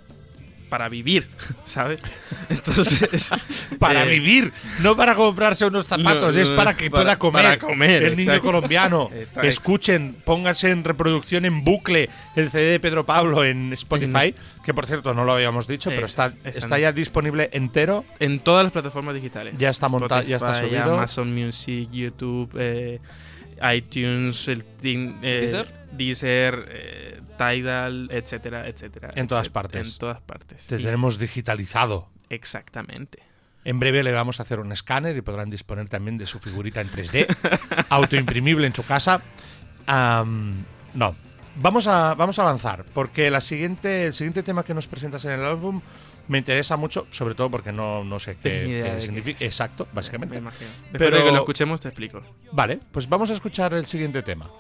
para vivir, ¿sabes? Entonces, Para eh, vivir, no para comprarse unos zapatos, no, es para que para- pueda comer. para comer, el niño exacto. colombiano. Escuchen, pónganse en reproducción en bucle el CD de Pedro Pablo en Spotify, que por cierto no lo habíamos dicho, pero está, Está- ya disponible entero. en todas las plataformas digitales. Ya está montado, ya está subido. Amazon Music, YouTube, eh, iTunes, el tin- eh, ¿Deezer? Deezer, eh, Tidal, etcétera, etcétera. En todas etcétera. partes. En todas partes. Te Y- tenemos digitalizado. exactamente. En breve le vamos a hacer un escáner y podrán disponer también de su figurita en 3D, autoimprimible en su casa. No, vamos a, vamos a avanzar, porque la siguiente, el siguiente tema que nos presentas en el álbum Me interesa mucho, sobre todo porque no, no sé qué, significa. Exacto, Me básicamente. Después Pero- de que lo escuchemos te explico. Vale, pues vamos a escuchar el siguiente tema.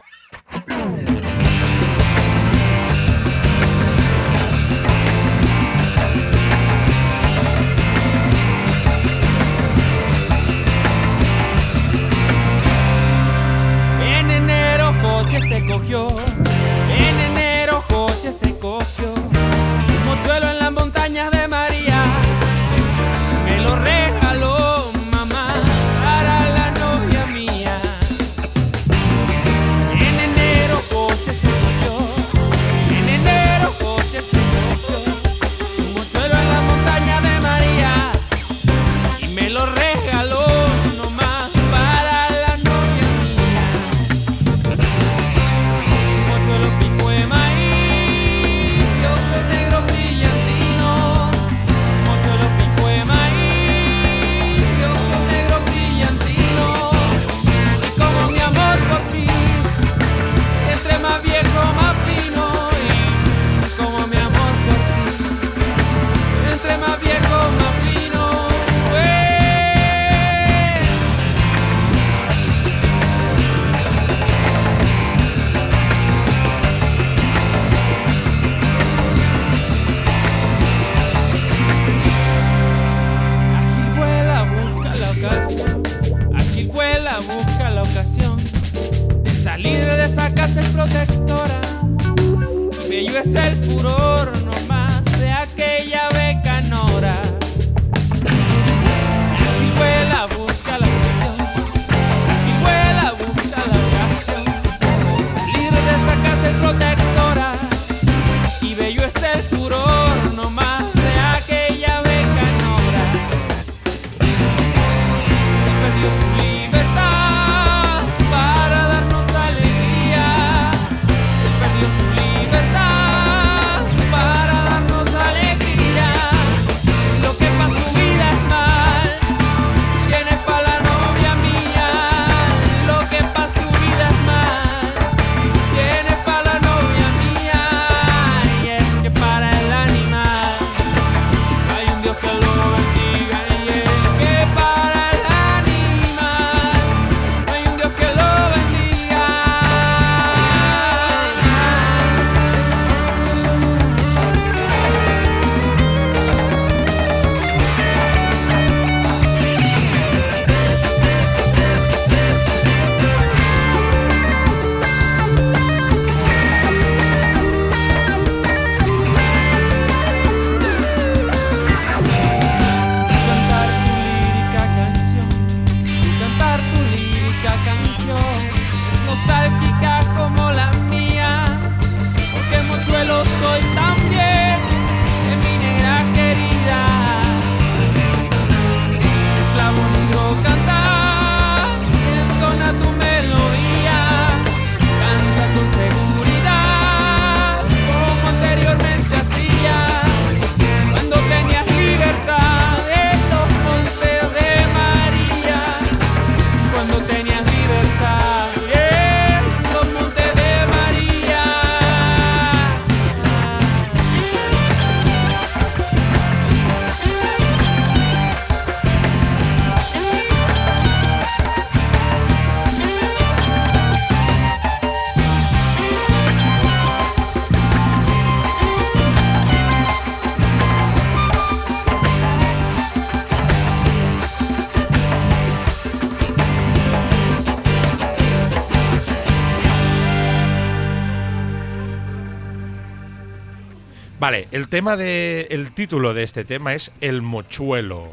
Vale, el tema de. El título de este tema es El Mochuelo.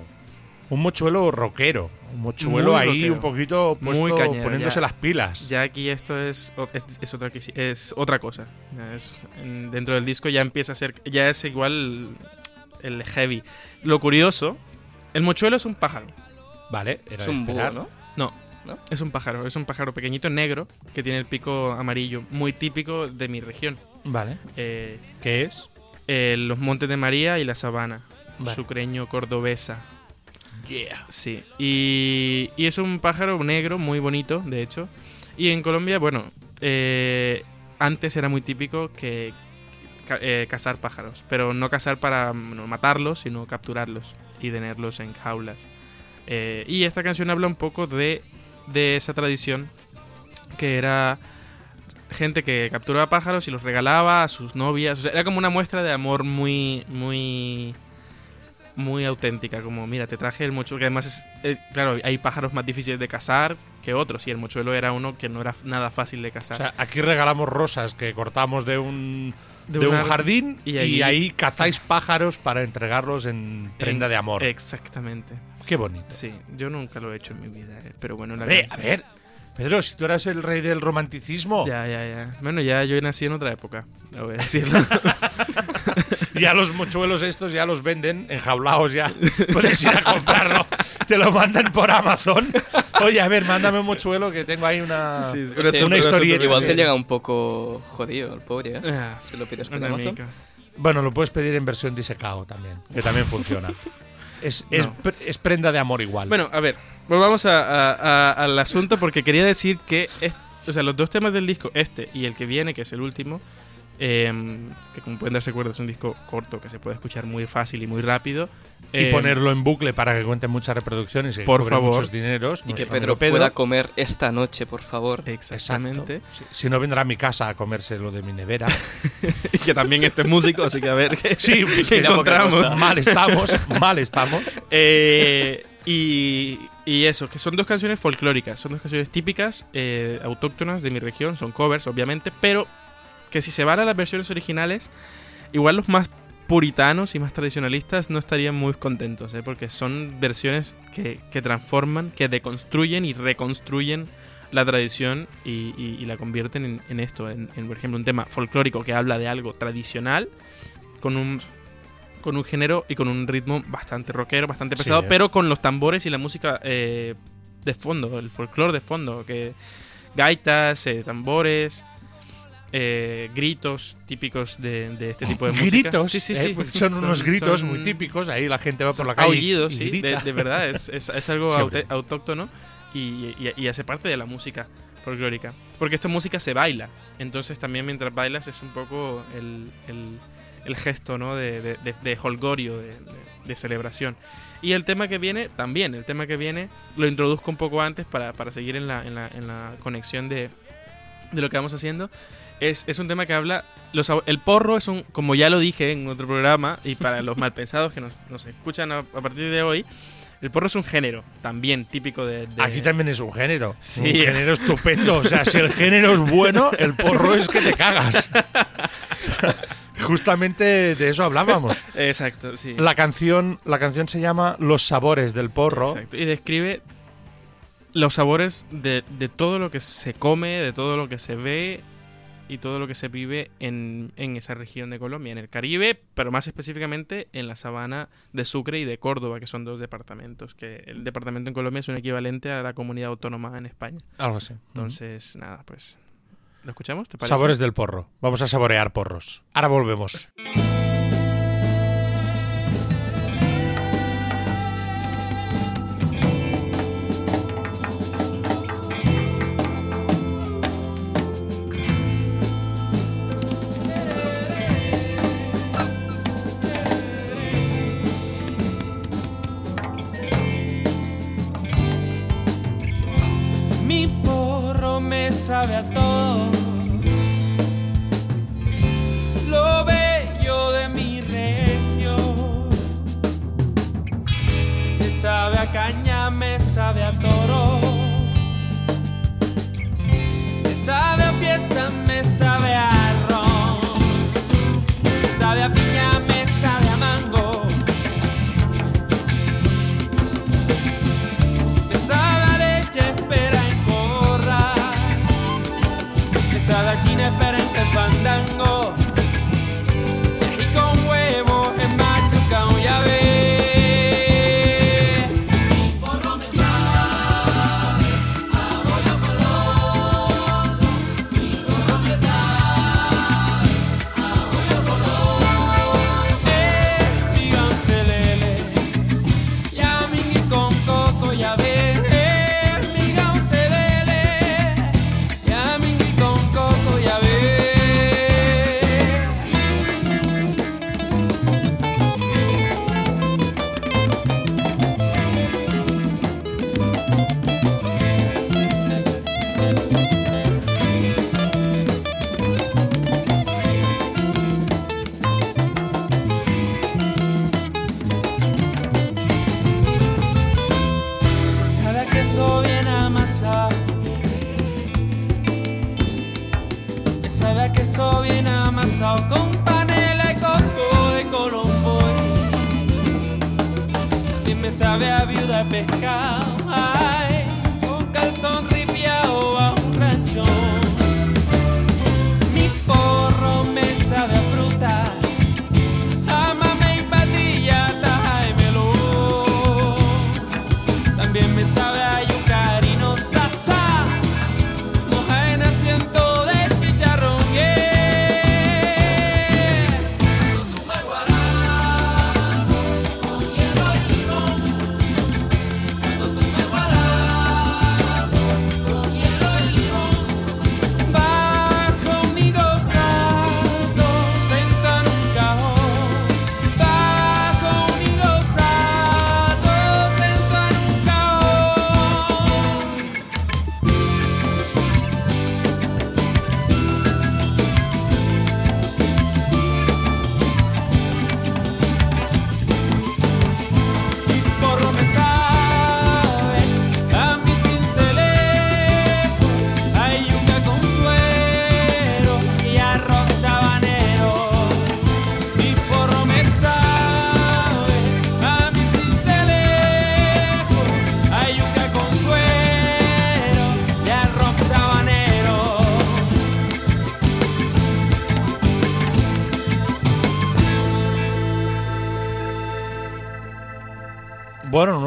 Un mochuelo rockero. Un mochuelo Muy ahí rockero. un poquito puesto- Muy cañero, poniéndose ya. las pilas. Ya aquí esto es, es, es otra, es otra cosa. Es- dentro del disco ya empieza a ser. Ya es igual el heavy. Lo curioso, el mochuelo es un pájaro. Vale, era Es un búho. ¿no? No, ¿No? es un pájaro. Es un pájaro pequeñito negro que tiene el pico amarillo, muy típico de mi región. Vale. Eh, ¿Qué es? Eh, los Montes de María y la Sabana. Vale. Sucreño cordobesa. Yeah. Sí. Y, y es un pájaro negro, muy bonito, de hecho. Y en Colombia, bueno, eh, antes era muy típico que eh, cazar pájaros, pero no cazar para mm, no matarlos, sino capturarlos y tenerlos en jaulas. Eh, y esta canción habla un poco de, de esa tradición que era gente que capturaba pájaros y los regalaba a sus novias. O sea, era como una muestra de amor muy, muy, muy auténtica. Como, mira, te traje el mochuelo, que además es, eh, claro, hay pájaros más difíciles de cazar que otros y el mochuelo era uno que no era nada fácil de O cazar. sea, aquí regalamos rosas que cortamos de un, De de un jardín y y ahí, cazáis pájaros para entregarlos en prenda En- de amor. Exactamente. Qué bonito. Sí, yo nunca lo he hecho en mi vida, eh, pero bueno, la Hombre, a ver, Pedro, si tú eras el rey del romanticismo, Ya, ya, ya. Bueno, ya yo nací en otra época, lo voy a decirlo. ya los mochuelos estos ya los venden enjaulados ya. Puedes ir a comprarlo. Te lo mandan por Amazon. Oye, a ver, mándame un mochuelo que tengo ahí una, Sí, sí, una, una historieta. Igual te llega un poco jodido el pobre, ¿eh? Ah, Si lo pides por Amazon. mica. Bueno, lo puedes pedir en versión disecado también, que también funciona. Es, es, No. pre- es prenda de amor igual. Bueno, a ver, volvamos a- a- a- al asunto porque quería decir que es- o sea, los dos temas del disco, este y el que viene, que es el último, em, que como pueden darse cuenta es un disco corto que se puede escuchar muy fácil y muy rápido. y Em, ponerlo en bucle para que cuente muchas reproducciones y que Por cobre favor. muchos dineros. Y que Pedro, amigo pueda comer esta noche, por favor. Exactamente. Si, si no vendrá a mi casa a comerse lo de mi nevera. Y que también este es músico, así que a ver qué, Sí, qué poca encontramos. Mal estamos, mal estamos. Eh, y, y eso, que son dos canciones folclóricas, son dos canciones típicas, eh, autóctonas de mi región, son covers, obviamente, pero que si se van a las versiones originales, igual los más puritanos y más tradicionalistas no estarían muy contentos, ¿eh? porque son versiones que, que transforman, que deconstruyen y reconstruyen la tradición y, y- y la convierten en, en esto, en, en, por ejemplo un tema folclórico que habla de algo tradicional con un con un género y con un ritmo bastante rockero, bastante Sí, pesado, eh. pero con los tambores y la música eh, de fondo, el folclore de fondo, que gaitas, eh, tambores, eh, gritos típicos de, de este tipo de música. Gritos. sí, sí, eh, sí. porque son, unos gritos son- muy típicos. Ahí la gente va por son la calle. aullidos, y sí, de, grita. de verdad, es, es- es algo Sí, autóctono y, y- hace parte de la música folclórica. Porque esta música se baila, entonces también mientras bailas es un poco el, el- el gesto ¿no? de, de, holgorio, de celebración. Y el tema que viene, también, el tema que viene, lo introduzco un poco antes para, para seguir en la, en la, en la conexión de, de lo que vamos haciendo. Es, es un tema que habla. Los, el porro es un. Como ya lo dije en otro programa, y para los malpensados que nos, nos escuchan a, a partir de hoy, el porro es un género también típico de. de- Aquí también es un género. Sí. Un género estupendo. O sea, si el género es bueno, el porro es que te cagas. Justamente de eso hablábamos. Exacto, sí. La canción, la canción se llama Los sabores del porro. Exacto. Y describe los sabores de, de todo lo que se come, de todo lo que se ve y todo lo que se vive en, en esa región de Colombia, en el Caribe, pero más específicamente en la sabana de Sucre y de Córdoba, que son dos departamentos, que el departamento en Colombia es un equivalente a la comunidad autónoma en España. Algo así. Entonces, nada, pues... ¿Lo escuchamos? ¿Te parece? Sabores del porro. Vamos a saborear porros. Ahora volvemos. Sabe a todo. Lo bello de mi región. Me sabe a caña, me sabe a toro. Me sabe a fiesta, me sabe a ron. Me sabe a Me sabe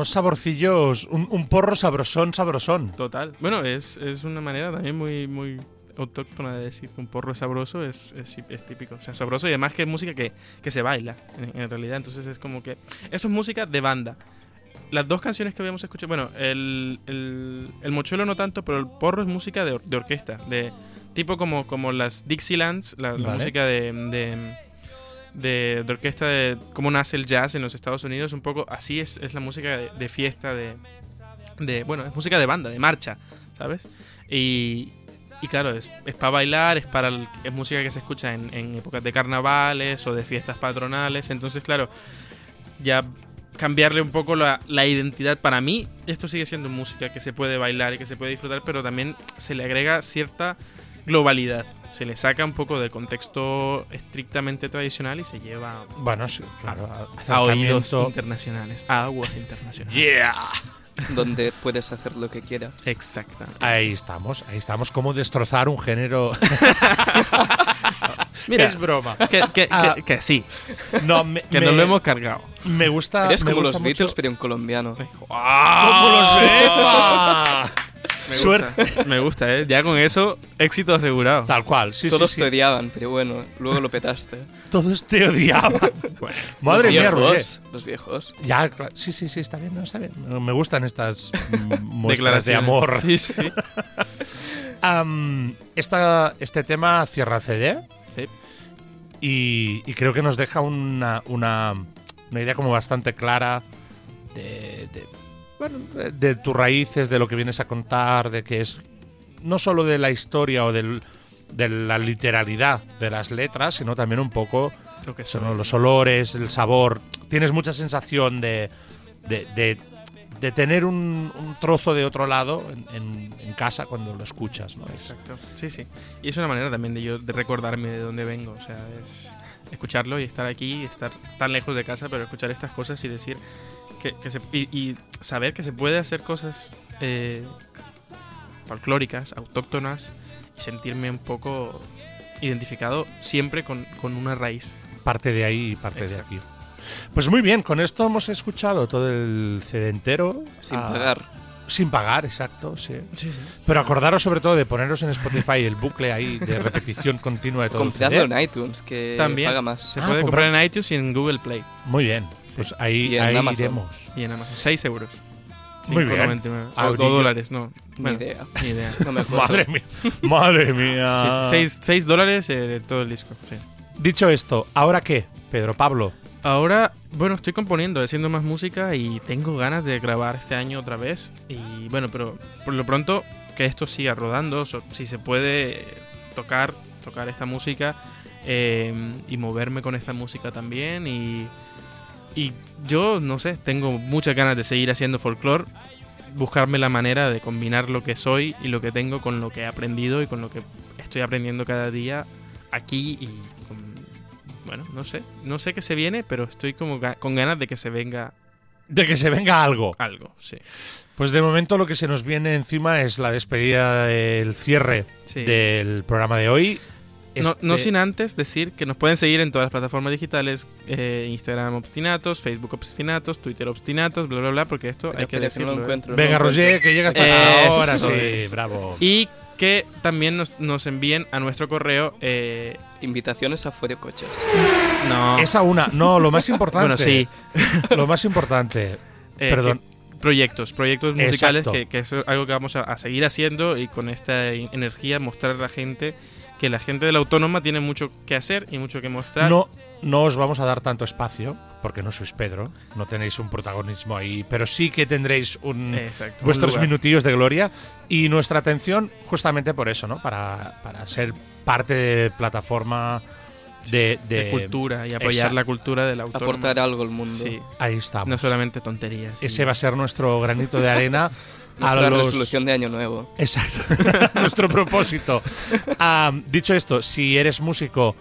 unos saborcillos, un, un porro sabrosón, sabrosón. Total. Bueno, es, es una manera también muy, muy autóctona de decir que un porro es sabroso, es, es, es típico. O sea, sabroso y además que es música que, que se baila, en, en realidad. Entonces es como que... Esto es música de banda. Las dos canciones que habíamos escuchado, bueno, el, el, el mochuelo no tanto, pero el porro es música de, or- de orquesta, de tipo como, como las Dixielands, la, la Vale. música de, de, de, de orquesta de cómo nace el jazz en los Estados Unidos, un poco así es, es la música de, de fiesta, de, de, bueno, es música de banda, de marcha, ¿sabes? Y, y claro, es, es para bailar, es para el- es música que se escucha en, en épocas de carnavales o de fiestas patronales, entonces claro, ya cambiarle un poco la, la identidad para mí, esto sigue siendo música que se puede bailar y que se puede disfrutar, pero también se le agrega cierta globalidad, se le saca un poco del contexto estrictamente tradicional y se lleva Bueno, sí, claro. a oídos acercamiento. internacionales, a aguas internacionales. Yeah. Donde puedes hacer lo que quieras. Exactamente. Ahí estamos, ahí estamos. Como destrozar un género. Mira, es broma. que, que- Ah. que- que sí, No, me, que me- nos lo hemos cargado. me gusta. Eres me como gusta los mucho- Beatles, pero un colombiano. ¡Cómo lo sepa! Me Suerte. gusta, me gusta, ¿eh? Ya con eso, éxito asegurado. Tal cual, sí, Todos sí, sí. te odiaban, pero bueno, luego lo petaste. Todos te odiaban. Madre los mía, Roger. Los viejos. Ya, claro, sí, sí, sí, está bien, no, está bien. Me gustan estas muestras Declaraciones. de amor. Sí, sí. Esta, este tema cierra CD Sí. y, y creo que nos deja una, una, una idea como bastante clara de, de, bueno, de, de tus raíces, de lo que vienes a contar, de que es no solo de la historia o del- de la literalidad de las letras, sino también un poco que son los olores, el sabor. Tienes mucha sensación de, de, de- de tener un, un trozo de otro lado en, en- en casa cuando lo escuchas, ¿no? Es- Exacto. Sí, sí. Y es una manera también de yo de recordarme de dónde vengo. O sea, es escucharlo y estar aquí, estar tan lejos de casa, pero escuchar estas cosas y decir que, que se, y, y saber que se puede hacer cosas eh, folclóricas, autóctonas y sentirme un poco identificado siempre con, con una raíz. parte de ahí y parte Exacto. de aquí. Pues muy bien, con esto hemos escuchado todo el CD entero. Sin ah, pagar. Sin pagar, exacto, sí. Sí, sí. Pero acordaros sobre todo de poneros en Spotify el bucle ahí de repetición continua de todo CD. en iTunes, que También paga más. se Ah, puede comprar- comprar en iTunes y en Google Play Muy bien, pues ahí, Y ahí iremos. y en Amazon. 6 euros. Muy bien. 5,99. Ah, O, dólares, no. Ni Bueno, idea. Ni idea. No me. Madre mía, madre mía. Sí, sí, seis, seis dólares eh, todo el disco. sí. Dicho esto, ¿ahora qué, Pedro Pablo? Ahora, bueno, estoy componiendo, haciendo más música y tengo ganas de grabar este año otra vez. Y bueno, pero por lo pronto que esto siga rodando, so- si se puede tocar, tocar esta música eh, y moverme con esta música también. Y, y yo, no sé, tengo muchas ganas de seguir haciendo folclore, buscarme la manera de combinar lo que soy y lo que tengo con lo que he aprendido y con lo que estoy aprendiendo cada día aquí y con, bueno, no sé, no sé qué se viene, pero estoy como ga- con ganas de que se venga de que se venga algo. Algo, sí. Pues de momento lo que se nos viene encima es la despedida, el cierre Sí. del programa de hoy. No, no Este- sin antes decir que nos pueden seguir en todas las plataformas digitales, eh, Instagram Obstinatos, Facebook Obstinatos, Twitter Obstinatos, bla, bla, bla, porque esto hay que decirlo. no lo ¿eh? encuentro. no Venga. Roger, que llega hasta Eso ahora, sí, es. bravo. Y que también nos, nos envíen a nuestro correo. eh, Invitaciones a Fuera Coches. no. Esa una, no, lo más importante. Bueno, sí. Lo más importante. eh, Perdón. que- proyectos, proyectos musicales que, que es algo que vamos a, a seguir haciendo y con esta e- energía mostrar a la gente que la gente de la autónoma tiene mucho que hacer y mucho que mostrar. No, no os vamos a dar tanto espacio, porque no sois Pedro, no tenéis un protagonismo ahí, pero sí que tendréis un, Exacto, un vuestros lugar. minutillos de gloria y nuestra atención justamente por eso, ¿no? Para, para ser parte de plataforma de, de- de cultura y apoyar Exacto. la cultura de la autónoma. Aportar algo al mundo. Sí, Ahí estamos. no solamente tonterías. Ese va a ser nuestro granito de arena a Nuestra los... resolución de año nuevo. Exacto. Nuestro propósito. Ah, dicho esto, si eres músico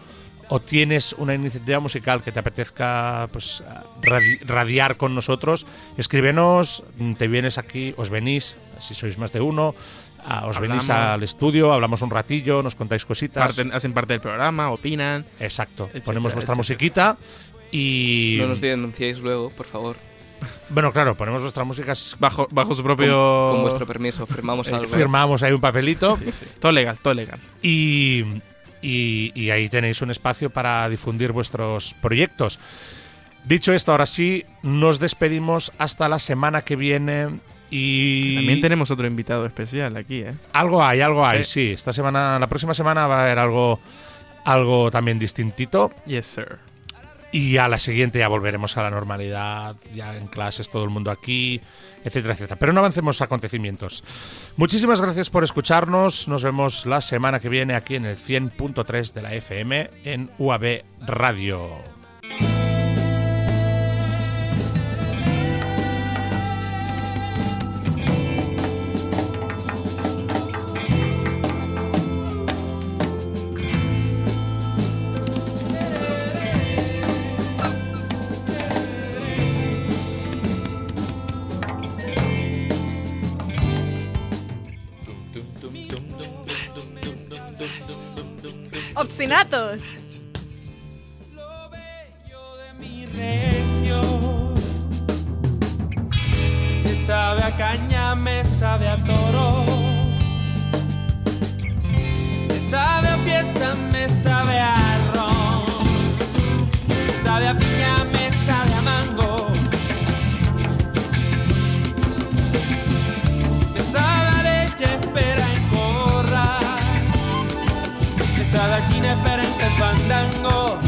o tienes una iniciativa musical que te apetezca pues, radi- radiar con nosotros, escríbenos, mm, te vienes aquí, os venís, si sois más de uno, ah, os venís Hablamos. al estudio, hablamos un ratillo, nos contáis cositas. Parten- hacen parte del programa, opinan. Exacto. etcétera, Ponemos vuestra etcétera. musiquita y... No nos denunciéis luego, por favor. Bueno, claro, ponemos vuestra música, Bajo, bajo su Con, propio. con vuestro permiso, firmamos algo. firmamos ahí un papelito. Sí, sí. Todo legal, todo legal. y, y- y ahí tenéis un espacio para difundir vuestros proyectos. Dicho esto, ahora sí, nos despedimos hasta la semana que viene y También tenemos otro invitado especial aquí, ¿eh? algo hay, algo hay, Sí. sí. Esta semana, la próxima semana va a haber algo, algo también distintito Yes, sir. Y a la siguiente ya volveremos a la normalidad, ya en clases todo el mundo aquí, etcétera, etcétera. Pero no avancemos acontecimientos. Muchísimas gracias por escucharnos. Nos vemos la semana que viene aquí en el 100.3 de la FM en UAB Radio. Lo bello de mi región me sabe a caña, me sabe a toro, me sabe a fiesta, me sabe a ron, me sabe a piña, me sabe a mango, cada china espera en el fandango.